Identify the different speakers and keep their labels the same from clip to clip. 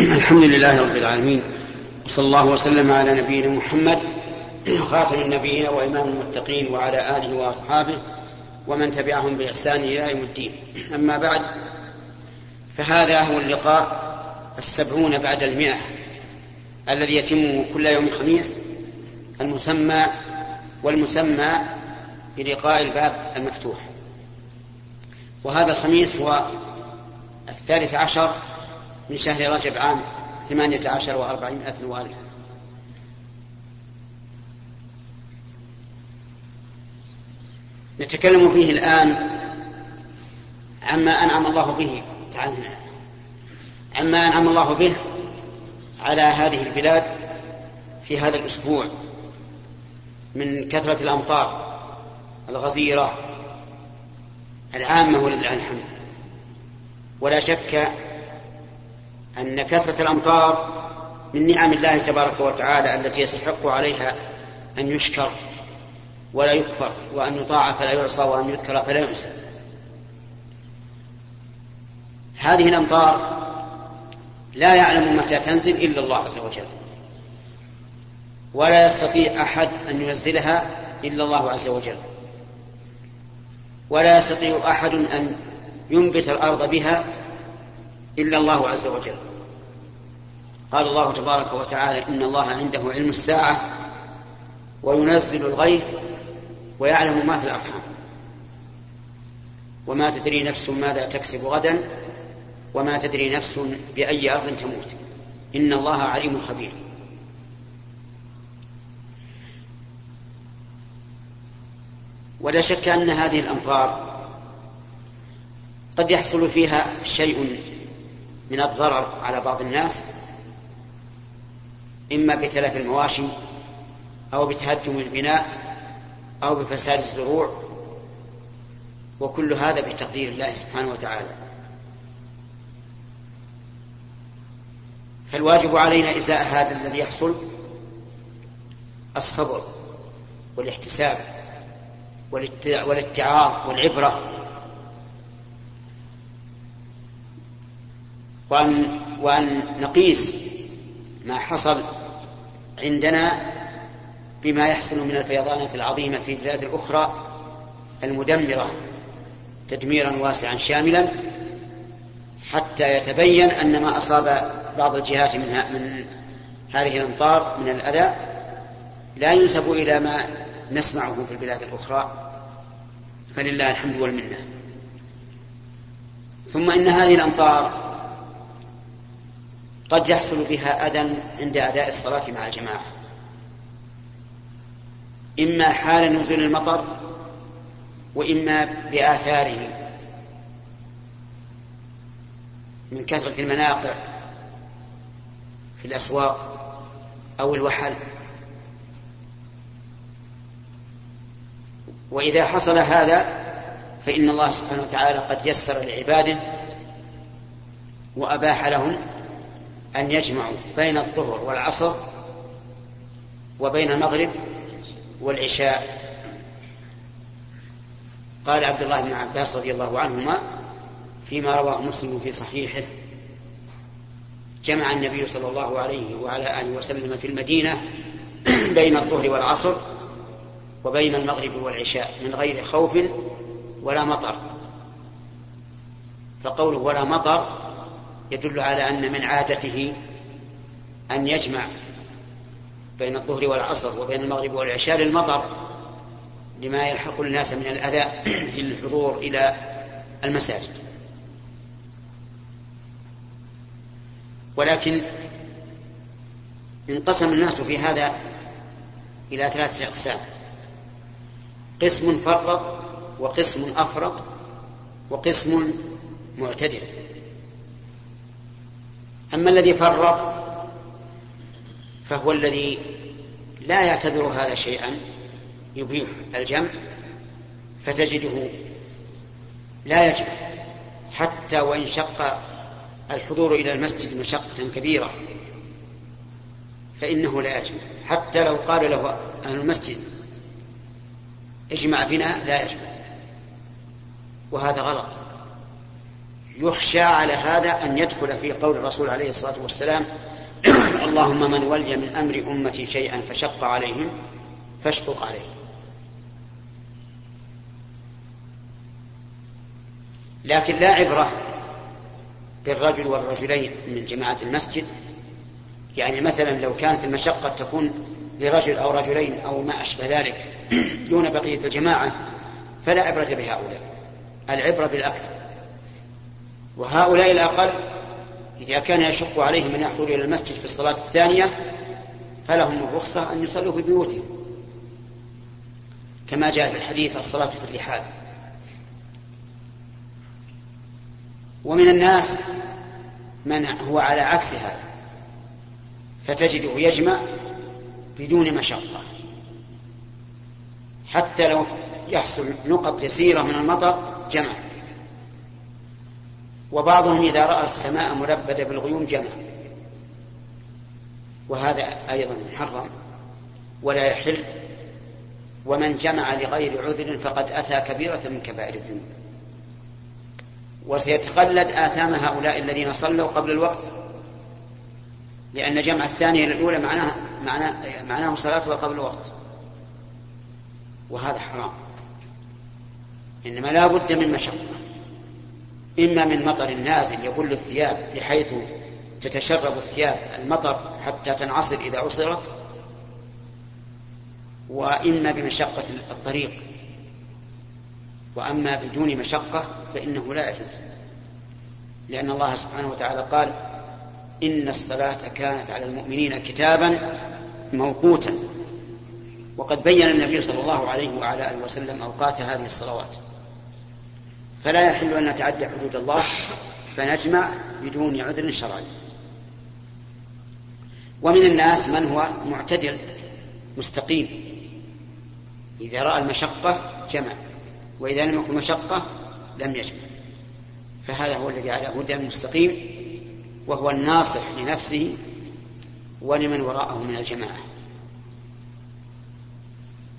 Speaker 1: الحمد لله رب العالمين وصلى الله وسلم على نبينا محمد خاتم النبيين وإمام المتقين وعلى آله وأصحابه ومن تبعهم بإحسان إلى يوم الدين. أما بعد فهذا هو اللقاء السبعون بعد المئة الذي يتم كل يوم خميس المسمى والمسمى بلقاء الباب المفتوح. وهذا الخميس هو الثالث عشر من شهر رجب عام ثمانية عشر وأربعمائة وألف. نتكلم فيه الآن عما أنعم الله به تعالى. عما أنعم الله به على هذه البلاد في هذا الأسبوع من كثرة الأمطار الغزيرة العامة ولله الحمد. ولا شك أن كثرة الأمطار من نعم الله تبارك وتعالى التي يستحق عليها أن يشكر ولا يكفر وأن يطاع فلا يعصى وأن يذكر فلا ينسى هذه الأمطار لا يعلم متى تنزل إلا الله عز وجل. ولا يستطيع أحد أن ينزلها إلا الله عز وجل. ولا يستطيع أحد أن ينبت الأرض بها إلا الله عز وجل. قال الله تبارك وتعالى إن الله عنده علم الساعة وينزل الغيث ويعلم ما في الأرحام. وما تدري نفس ماذا تكسب غدا وما تدري نفس بأي أرض تموت. إن الله عليم خبير. ولا شك أن هذه الأمطار قد يحصل فيها شيء من الضرر على بعض الناس إما بتلف المواشي أو بتهدم البناء أو بفساد الزروع وكل هذا بتقدير الله سبحانه وتعالى. فالواجب علينا إزاء هذا الذي يحصل الصبر والاحتساب والاتعاظ والعبرة وأن وأن نقيس ما حصل عندنا بما يحصل من الفيضانات العظيمة في البلاد الأخرى المدمرة تدميرا واسعا شاملا حتى يتبين أن ما أصاب بعض الجهات من, من هذه الأمطار من الأذى لا ينسب إلى ما نسمعه في البلاد الأخرى فلله الحمد والمنة. ثم إن هذه الأمطار قد يحصل بها أذى عند أداء الصلاة مع الجماعة. إما حال نزول المطر وإما بآثاره. من كثرة المناقع في الأسواق أو الوحل. وإذا حصل هذا فإن الله سبحانه وتعالى قد يسر لعباده وأباح لهم أن يجمعوا بين الظهر والعصر وبين المغرب والعشاء. قال عبد الله بن عباس رضي الله عنهما فيما رواه مسلم في صحيحه جمع النبي صلى الله عليه وعلى آله وسلم في المدينة بين الظهر والعصر وبين المغرب والعشاء من غير خوف ولا مطر. فقوله ولا مطر يدل على أن من عادته أن يجمع بين الظهر والعصر وبين المغرب والعشاء للمطر لما يلحق الناس من الأذى في الحضور إلى المساجد. ولكن انقسم الناس في هذا إلى ثلاثة أقسام. قسم فرط وقسم أفرط وقسم معتدل. أما الذي فرط فهو الذي لا يعتبر هذا شيئا يبيح الجمع فتجده لا يجمع حتى وإن شق الحضور إلى المسجد مشقة كبيرة فإنه لا يجمع حتى لو قال له أهل المسجد اجمع بنا لا يجمع وهذا غلط. يخشى على هذا أن يدخل في قول الرسول عليه الصلاة والسلام اللهم من ولي من أمر أمتي شيئا فشق عليهم فاشقق عليه لكن لا عبرة بالرجل والرجلين من جماعة المسجد. يعني مثلا لو كانت المشقة تكون لرجل أو رجلين أو ما أشبه ذلك دون بقية الجماعة فلا عبرة بهؤلاء. العبرة بالأكثر. وهؤلاء الأقل إذا كان يشق عليهم أن يحضروا إلى المسجد في الصلاة الثانية فلهم الرخصة أن يصلوا في بيوتهم كما جاء في الحديث الصلاة في الرحال. ومن الناس من هو على عكس هذا فتجده يجمع بدون مشقة حتى لو يحصل نقط يسيرة من المطر جمع. وبعضهم إذا رأى السماء ملبدة بالغيوم جمع. وهذا أيضا محرم ولا يحل. ومن جمع لغير عذر فقد أتى كبيرة من كبائر الذنوب. وسيتقلد آثام هؤلاء الذين صلوا قبل الوقت لأن جمع الثانية الأولى معناه معناه, معناه صلاتها قبل الوقت. وهذا حرام. إنما لا بد من مشقة. إما من مطر نازل يبل الثياب بحيث تتشرب الثياب المطر حتى تنعصر إذا عصرت وإما بمشقة الطريق. وأما بدون مشقة فإنه لا يجوز. لأن الله سبحانه وتعالى قال إن الصلاة كانت على المؤمنين كتابا موقوتا. وقد بين النبي صلى الله عليه وعلى آله وسلم أوقات هذه الصلوات. فلا يحل أن نتعدى حدود الله فنجمع بدون عذر شرعي. ومن الناس من هو معتدل مستقيم. إذا رأى المشقة جمع وإذا لم يكن مشقة لم يجمع. فهذا هو الذي على هدى مستقيم وهو الناصح لنفسه ولمن وراءه من الجماعة.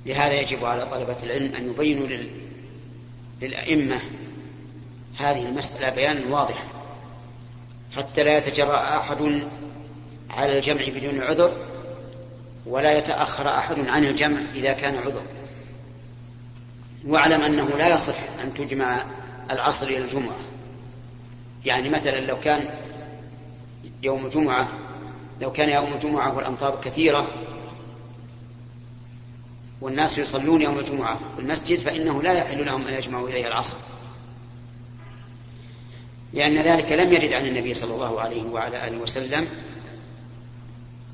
Speaker 1: لهذا يجب على طلبة العلم أن يبينوا للأئمة هذه المسألة بيانا واضحا حتى لا يتجرأ أحد على الجمع بدون عذر ولا يتأخر أحد عن الجمع إذا كان عذر واعلم أنه لا يصح أن تجمع العصر إلى الجمعة. يعني مثلا لو كان يوم الجمعة لو كان يوم الجمعة والأمطار كثيرة والناس يصلون يوم الجمعة في المسجد فإنه لا يحل لهم أن يجمعوا إليه العصر. لأن ذلك لم يرد عن النبي صلى الله عليه وعلى آله وسلم.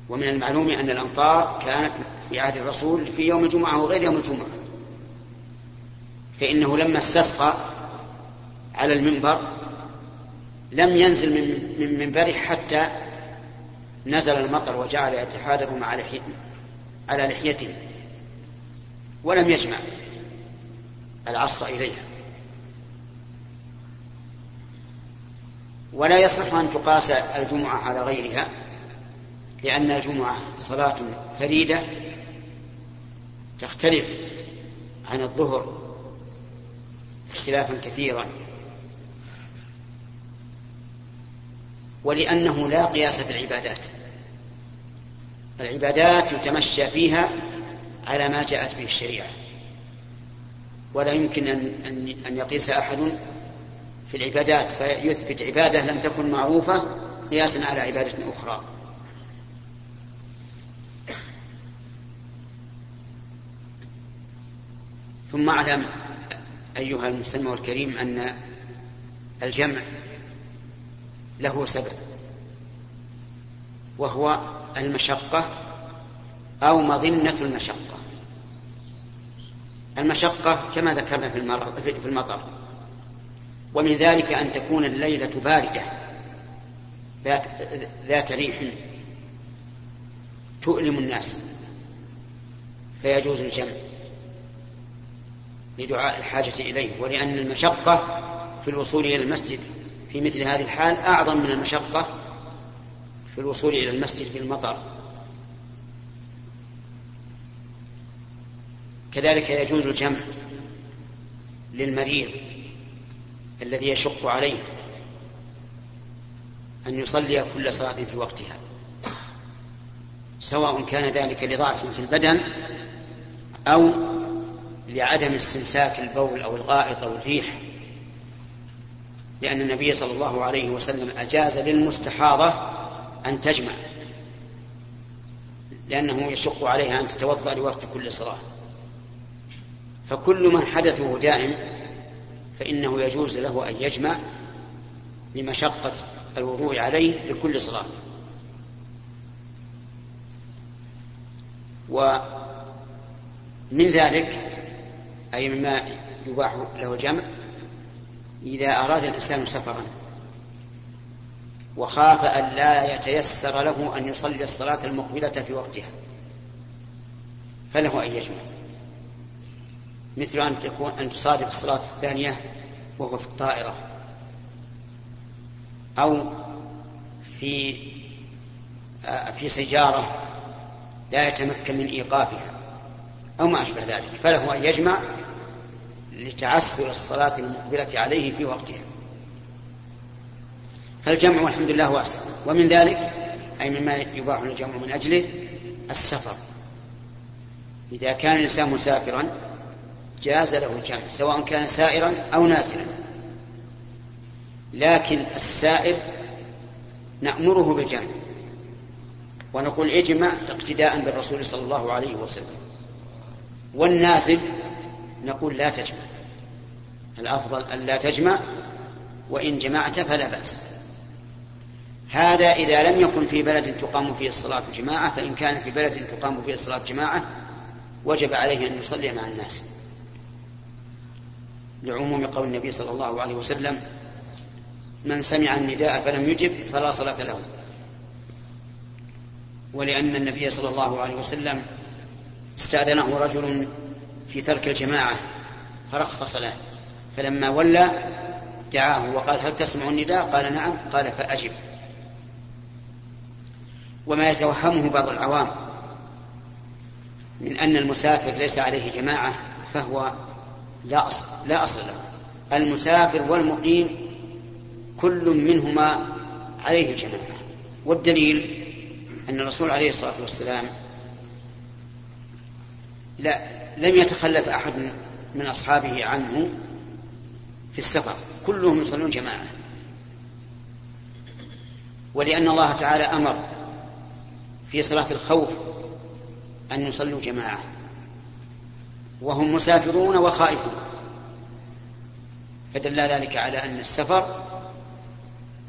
Speaker 1: ومن المعلوم أن الأمطار كانت في عهد الرسول في يوم الجمعة وغير يوم الجمعة. فإنه لما استسقى على المنبر لم ينزل من منبره حتى نزل المطر وجعل يتحادر مع لحيته على لحيته. ولم يجمع العصر إليها. ولا يصح أن تقاس الجمعة على غيرها لأن الجمعة صلاة فريدة تختلف عن الظهر اختلافا كثيرا. ولأنه لا قياس في العبادات العبادات يتمشى فيها على ما جاءت به الشريعة. ولا يمكن أن أن يقيس أحد في العبادات فيثبت عبادة لم تكن معروفة قياسا على عبادة أخرى. ثم أعلم أيها المستمع الكريم أن الجمع له سبب وهو المشقة أو مظنة المشقة. المشقة كما ذكرنا في المطر. ومن ذلك أن تكون الليلة باردة ذات, ذات ريح تؤلم الناس فيجوز الجمع لدعاء الحاجة إليه. ولأن المشقة في الوصول إلى المسجد في مثل هذه الحال أعظم من المشقة في الوصول إلى المسجد في المطر. كذلك يجوز الجمع للمريض الذي يشق عليه أن يصلي كل صلاة في وقتها. سواء كان ذلك لضعف في البدن أو لعدم استمساك البول أو الغائط أو الريح. لأن النبي صلى الله عليه وسلم أجاز للمستحاضة أن تجمع لأنه يشق عليها أن تتوضأ لوقت كل صلاة. فكل من حدثه دائم فإنه يجوز له أن يجمع لمشقة الوضوء عليه لكل صلاة ومن ذلك أي مما يباح له الجمع إذا أراد الإنسان سفرا وخاف أن لا يتيسر له أن يصلي الصلاة المقبلة في وقتها فله أن يجمع. مثل أن تكون أن تصادف الصلاة الثانية وهو في الطائرة. أو في آه، في سيارة لا يتمكن من إيقافها. أو ما أشبه ذلك. فله أن يجمع لتعسر الصلاة المقبلة عليه في وقتها. فالجمع والحمد لله واسع. ومن ذلك أي مما يباح الجمع من أجله السفر. إذا كان الإنسان مسافرا جاز له الجمع سواء كان سائرا أو نازلا. لكن السائر نأمره بالجمع. ونقول اجمع اقتداء بالرسول صلى الله عليه وسلم. والنازل نقول لا تجمع. الأفضل أن لا تجمع وإن جمعت فلا بأس. هذا إذا لم يكن في بلد تقام فيه الصلاة جماعة فإن كان في بلد تقام فيه الصلاة جماعة وجب عليه أن يصلي مع الناس. لعموم قول النبي صلى الله عليه وسلم من سمع النداء فلم يجب فلا صلاة له. ولأن النبي صلى الله عليه وسلم استأذنه رجل في ترك الجماعة فرخص له فلما ولى دعاه وقال هل تسمع النداء؟ قال نعم. قال فأجب. وما يتوهمه بعض العوام من أن المسافر ليس عليه جماعة فهو لا أصل لا أصل له. المسافر والمقيم كل منهما عليه جماعة والدليل أن الرسول عليه الصلاة والسلام لا لم يتخلف أحد من أصحابه عنه في السفر. كلهم يصلون جماعة. ولأن الله تعالى أمر في صلاة الخوف أن يصلوا جماعة. وهم مسافرون وخائفون. فدل ذلك على أن السفر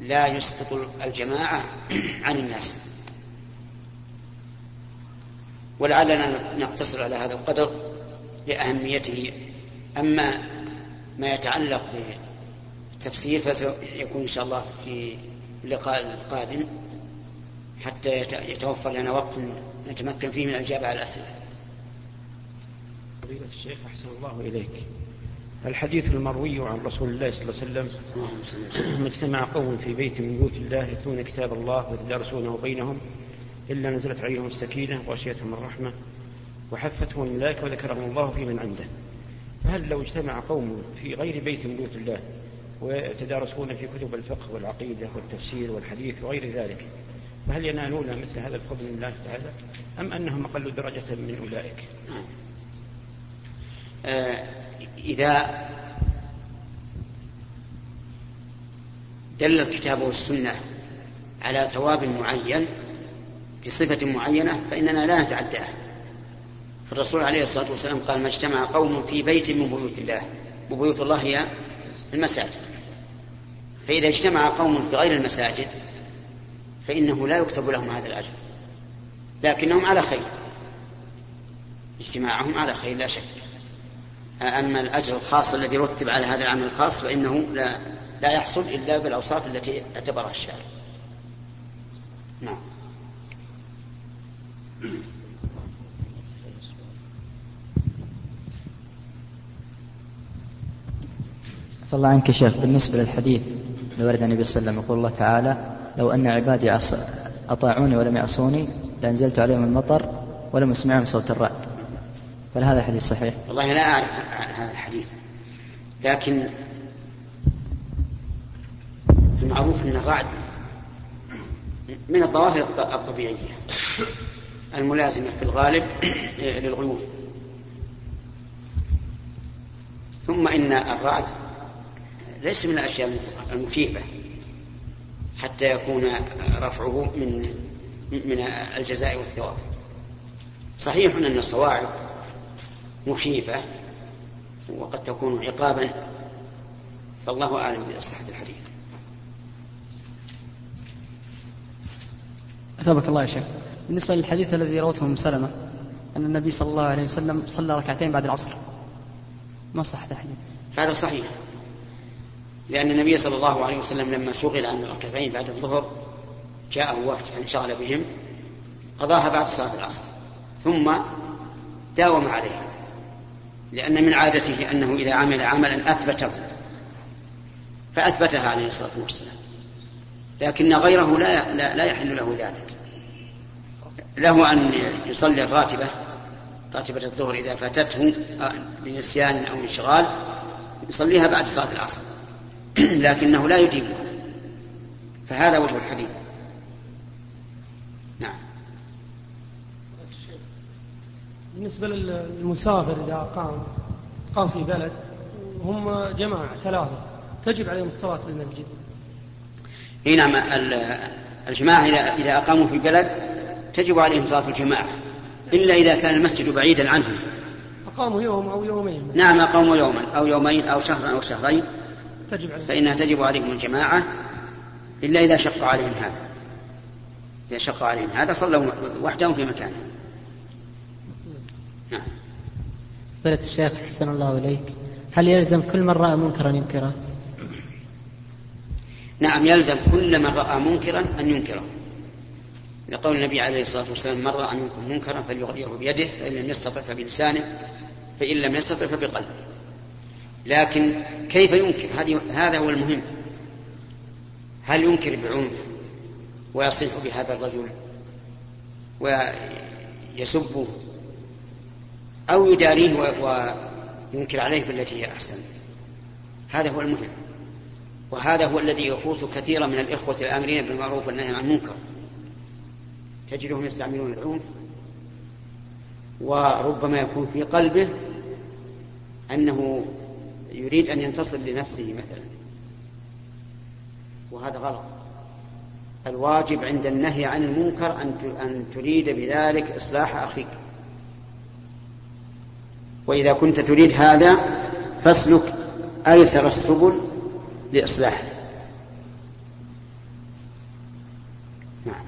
Speaker 1: لا يسقط الجماعة عن الناس. ولعلنا نقتصر على هذا القدر لأهميته. أما ما يتعلق بالتفسير فسيكون إن شاء الله في اللقاء القادم حتى يتوفر لنا وقت نتمكن فيه من الإجابة على الأسئلة.
Speaker 2: فضيلة الشيخ أحسن الله إليك. الحديث المروي عن رسول الله صلى الله عليه وسلم اجتمع قوم في بيت من بيوت الله يتلون كتاب الله ويتدارسونه بينهم إلا نزلت عليهم السكينة وغشيتهم الرحمة وحفتهم الملائكة وذكرهم الله في من عنده. فهل لو اجتمع قوم في غير بيت من بيوت الله ويتدارسون في كتب الفقه والعقيدة والتفسير والحديث وغير ذلك فهل ينالون مثل هذا الفضل من الله تعالى أم أنهم أقل درجة من أولئك؟
Speaker 1: إذا دل الكتاب والسنة على ثواب معين بصفة معينة فإننا لا نتعداه فالرسول عليه الصلاة والسلام قال ما اجتمع قوم في بيت من بيوت الله. وبيوت الله هي المساجد. فإذا اجتمع قوم في غير المساجد فإنه لا يكتب لهم هذا الأجر. لكنهم على خير. اجتماعهم على خير لا شك. أما الأجر الخاص الذي رتب على هذا العمل الخاص فإنه لا لا يحصل إلا بالأوصاف التي اعتبرها الشارع. نعم.
Speaker 3: الله عنك يا شيخ. بالنسبة للحديث الذي ورد النبي صلى الله عليه وسلم يقول الله تعالى لو أن عبادي أطاعوني ولم يعصوني لأنزلت عليهم المطر ولم أسمعهم صوت الرعد. فهل هذا حديث صحيح؟
Speaker 1: والله لا أعرف هذا الحديث. لكن المعروف أن الرعد من الظواهر الطبيعية الملازمة في الغالب للغيوم. ثم إن الرعد ليس من الأشياء المخيفة حتى يكون رفعه من من الجزاء والثواب. صحيح أن الصواعق مخيفة وقد تكون عقابا فالله أعلم بصحة الحديث.
Speaker 4: أثابك الله يا شيخ. بالنسبة للحديث الذي روته أم سلمة أن النبي صلى الله عليه وسلم صلى ركعتين بعد العصر. ما صحة الحديث
Speaker 1: هذا صحيح لأن النبي صلى الله عليه وسلم لما شغل عن الركعتين بعد الظهر جاءه وفد فانشغل بهم قضاها بعد صلاة العصر ثم داوم عليها. لأن من عادته أنه إذا عمل عملا أثبته فأثبتها عليه الصلاة والسلام. لكن غيره لا, لا, لا يحل له ذلك. له أن يصلي الراتبة راتبة الظهر إذا فاتته بنسيان أو انشغال يصليها بعد صلاة العصر. لكنه لا يديمها. فهذا وجه الحديث.
Speaker 5: بالنسبة للمسافر إذا قام قام في بلد هم جماعة ثلاثة تجب عليهم الصلاة في المسجد.
Speaker 1: اي نعم الجماعة إذا أقاموا في بلد تجب عليهم صلاة الجماعة إلا إذا كان المسجد بعيدا عنهم.
Speaker 5: أقاموا يوم أو يومين.
Speaker 1: نعم أقاموا يوما أو يومين أو شهرا أو شهرين.
Speaker 5: تجب عليهم.
Speaker 1: فإنها تجب عليهم الجماعة إلا إذا شق عليهم هذا. إذا شق عليهم هذا صلوا وحدهم في مكانه.
Speaker 6: نعم. فضيلة الشيخ حسن الله إليك. هل يلزم كل من رأى منكرا ينكره؟
Speaker 1: نعم يلزم كل من رأى منكرا أن ينكره. لقول النبي عليه الصلاة والسلام من رأى منكم منكرا فليغيره بيده فإن لم يستطع فبلسانه فإن لم يستطع فبقلبه. لكن كيف ينكر؟ هذه هذا هو المهم. هل ينكر بعنف ويصيح بهذا الرجل ويسبه؟ أو يداريه وينكر عليه بالتي هي أحسن. هذا هو المهم. وهذا هو الذي يفوت كثيرا من الإخوة الآمرين بالمعروف والنهي عن المنكر. تجدهم يستعملون العنف وربما يكون في قلبه أنه يريد أن ينتصر لنفسه مثلا. وهذا غلط. الواجب عند النهي عن المنكر أن تريد بذلك إصلاح أخيك. وإذا كنت تريد هذا فاسلك أيسر السبل لإصلاحه.
Speaker 7: نعم.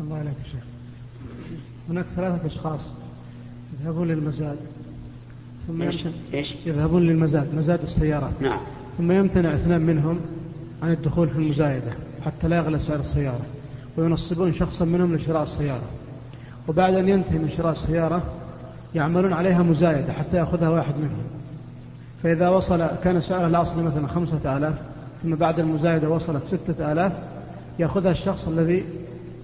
Speaker 7: الله عليك شيخ. هناك ثلاثة أشخاص يذهبون للمزاد. ثم
Speaker 1: إيش؟ إيش؟
Speaker 7: يذهبون للمزاد مزاد السيارات
Speaker 1: نعم.
Speaker 7: ثم يمتنع اثنان منهم عن الدخول في المزايدة حتى لا يغلى سعر السيارة وينصبون شخصا منهم لشراء السيارة. وبعد أن ينتهي من شراء السيارة يعملون عليها مزايدة حتى يأخذها واحد منهم. فإذا وصل كان سعرها الأصلي مثلا خمسة آلاف ثم بعد المزايدة وصلت ستة آلاف يأخذها الشخص الذي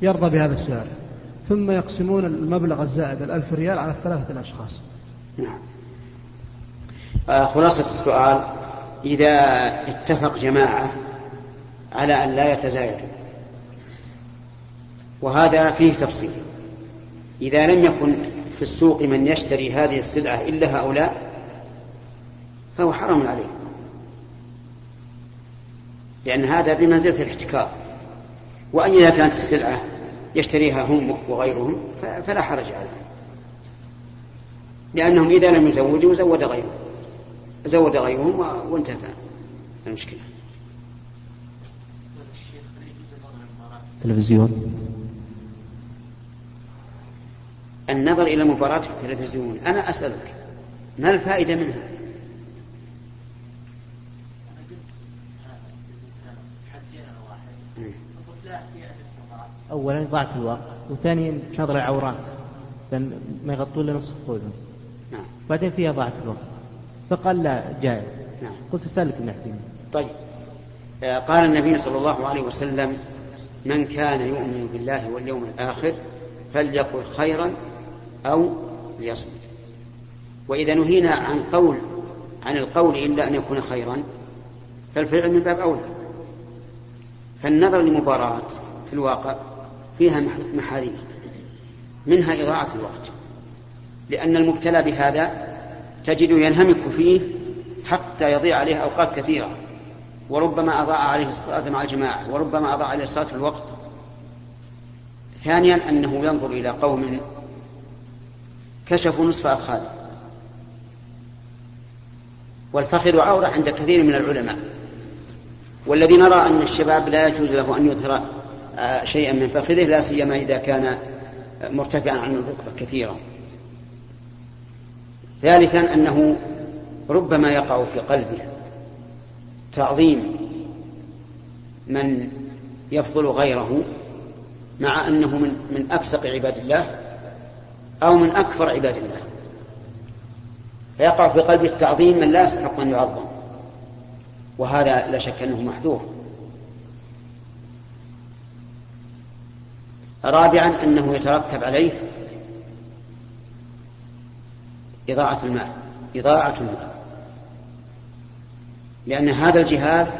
Speaker 7: يرضى بهذا السعر. ثم يقسمون المبلغ الزائد الألف ريال على الثلاثة الأشخاص.
Speaker 1: نعم. آه، خلاصة السؤال إذا اتفق جماعة على أن لا يتزايدوا وهذا فيه تفصيل. إذا لم يكن في السوق من يشتري هذه السلعة إلا هؤلاء فهو حرام عليه. لأن هذا بمنزلة الاحتكار. وأن إذا كانت السلعة يشتريها هم وغيرهم فلا حرج عليه. لأنهم إذا لم يزودوا زود غيرهم زود غيرهم وانتهى المشكلة.
Speaker 6: تلفزيون.
Speaker 1: النظر إلى مباراة في التلفزيون. أنا أسألك ما الفائدة منها؟
Speaker 6: أولا ضاعت الوقت وثانيا نظر العورات لأن ما يغطون لنصف خذهم
Speaker 1: نعم.
Speaker 6: بعدين فيها ضاعت الوقت. فقال لا جائز.
Speaker 1: نعم.
Speaker 6: قلت سألك ابن عثيمين
Speaker 1: طيب. آه، قال النبي صلى الله عليه وسلم من كان يؤمن بالله واليوم الآخر فليقل خيرا أو ليصمت. وإذا نهينا عن قول عن القول إلا أن يكون خيرا فالفعل من باب أولى. فالنظر لمباراة في الواقع فيها محاذير. منها إضاعة الوقت. لأن المبتلى بهذا تجد ينهمك فيه حتى يضيع عليه أوقات كثيرة. وربما أضاع عليه الصلاة مع الجماعة وربما أضاع عليه الصلاة في الوقت. ثانيا أنه ينظر إلى قوم كشفوا نصف أفخاذه والفخذ عورة عند كثير من العلماء. والذي نرى أن الشباب لا يجوز له أن يظهر آه، شيئا من فخذه لا سيما إذا كان مرتفعا عن الركبة كثيرا. ثالثا أنه ربما يقع في قلبه تعظيم من يفضل غيره مع أنه من, من أفسق عباد الله أو من أكثر عباد الله. فيقع في قلبه التعظيم من لا يستحق أن يعظم. وهذا لا شك أنه محذور. رابعا أنه يترتب عليه إضاعة المال. إضاعة المال. لأن هذا الجهاز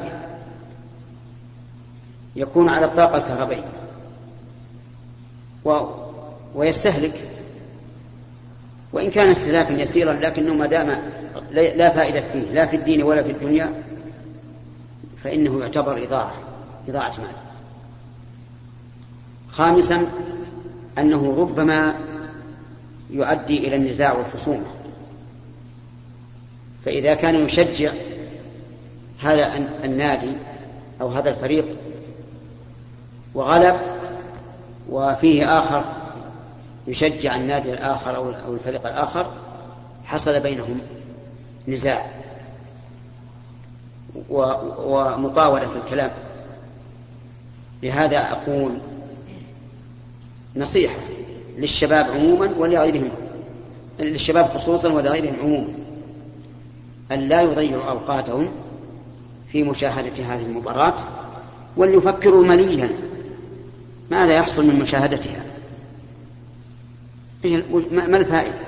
Speaker 1: يكون على الطاقة الكهربائية. و... ويستهلك وإن كان استهلاكا يسيرا لكنه ما دام لا فائدة فيه لا في الدين ولا في الدنيا فإنه يعتبر إضاعة إضاعة مال. خامسا أنه ربما يؤدي إلى النزاع والخصومة. فإذا كان يشجع هذا النادي أو هذا الفريق وغلب وفيه آخر يشجع النادي الآخر أو الفريق الآخر حصل بينهم نزاع ومطاولة في الكلام. لهذا أقول نصيحة للشباب عموما ولغيرهم للشباب خصوصا ولغيرهم عموما أن لا يضيعوا أوقاتهم في مشاهدة هذه المباراة وليفكروا مليا ماذا يحصل من مشاهدتها. ما الفائدة؟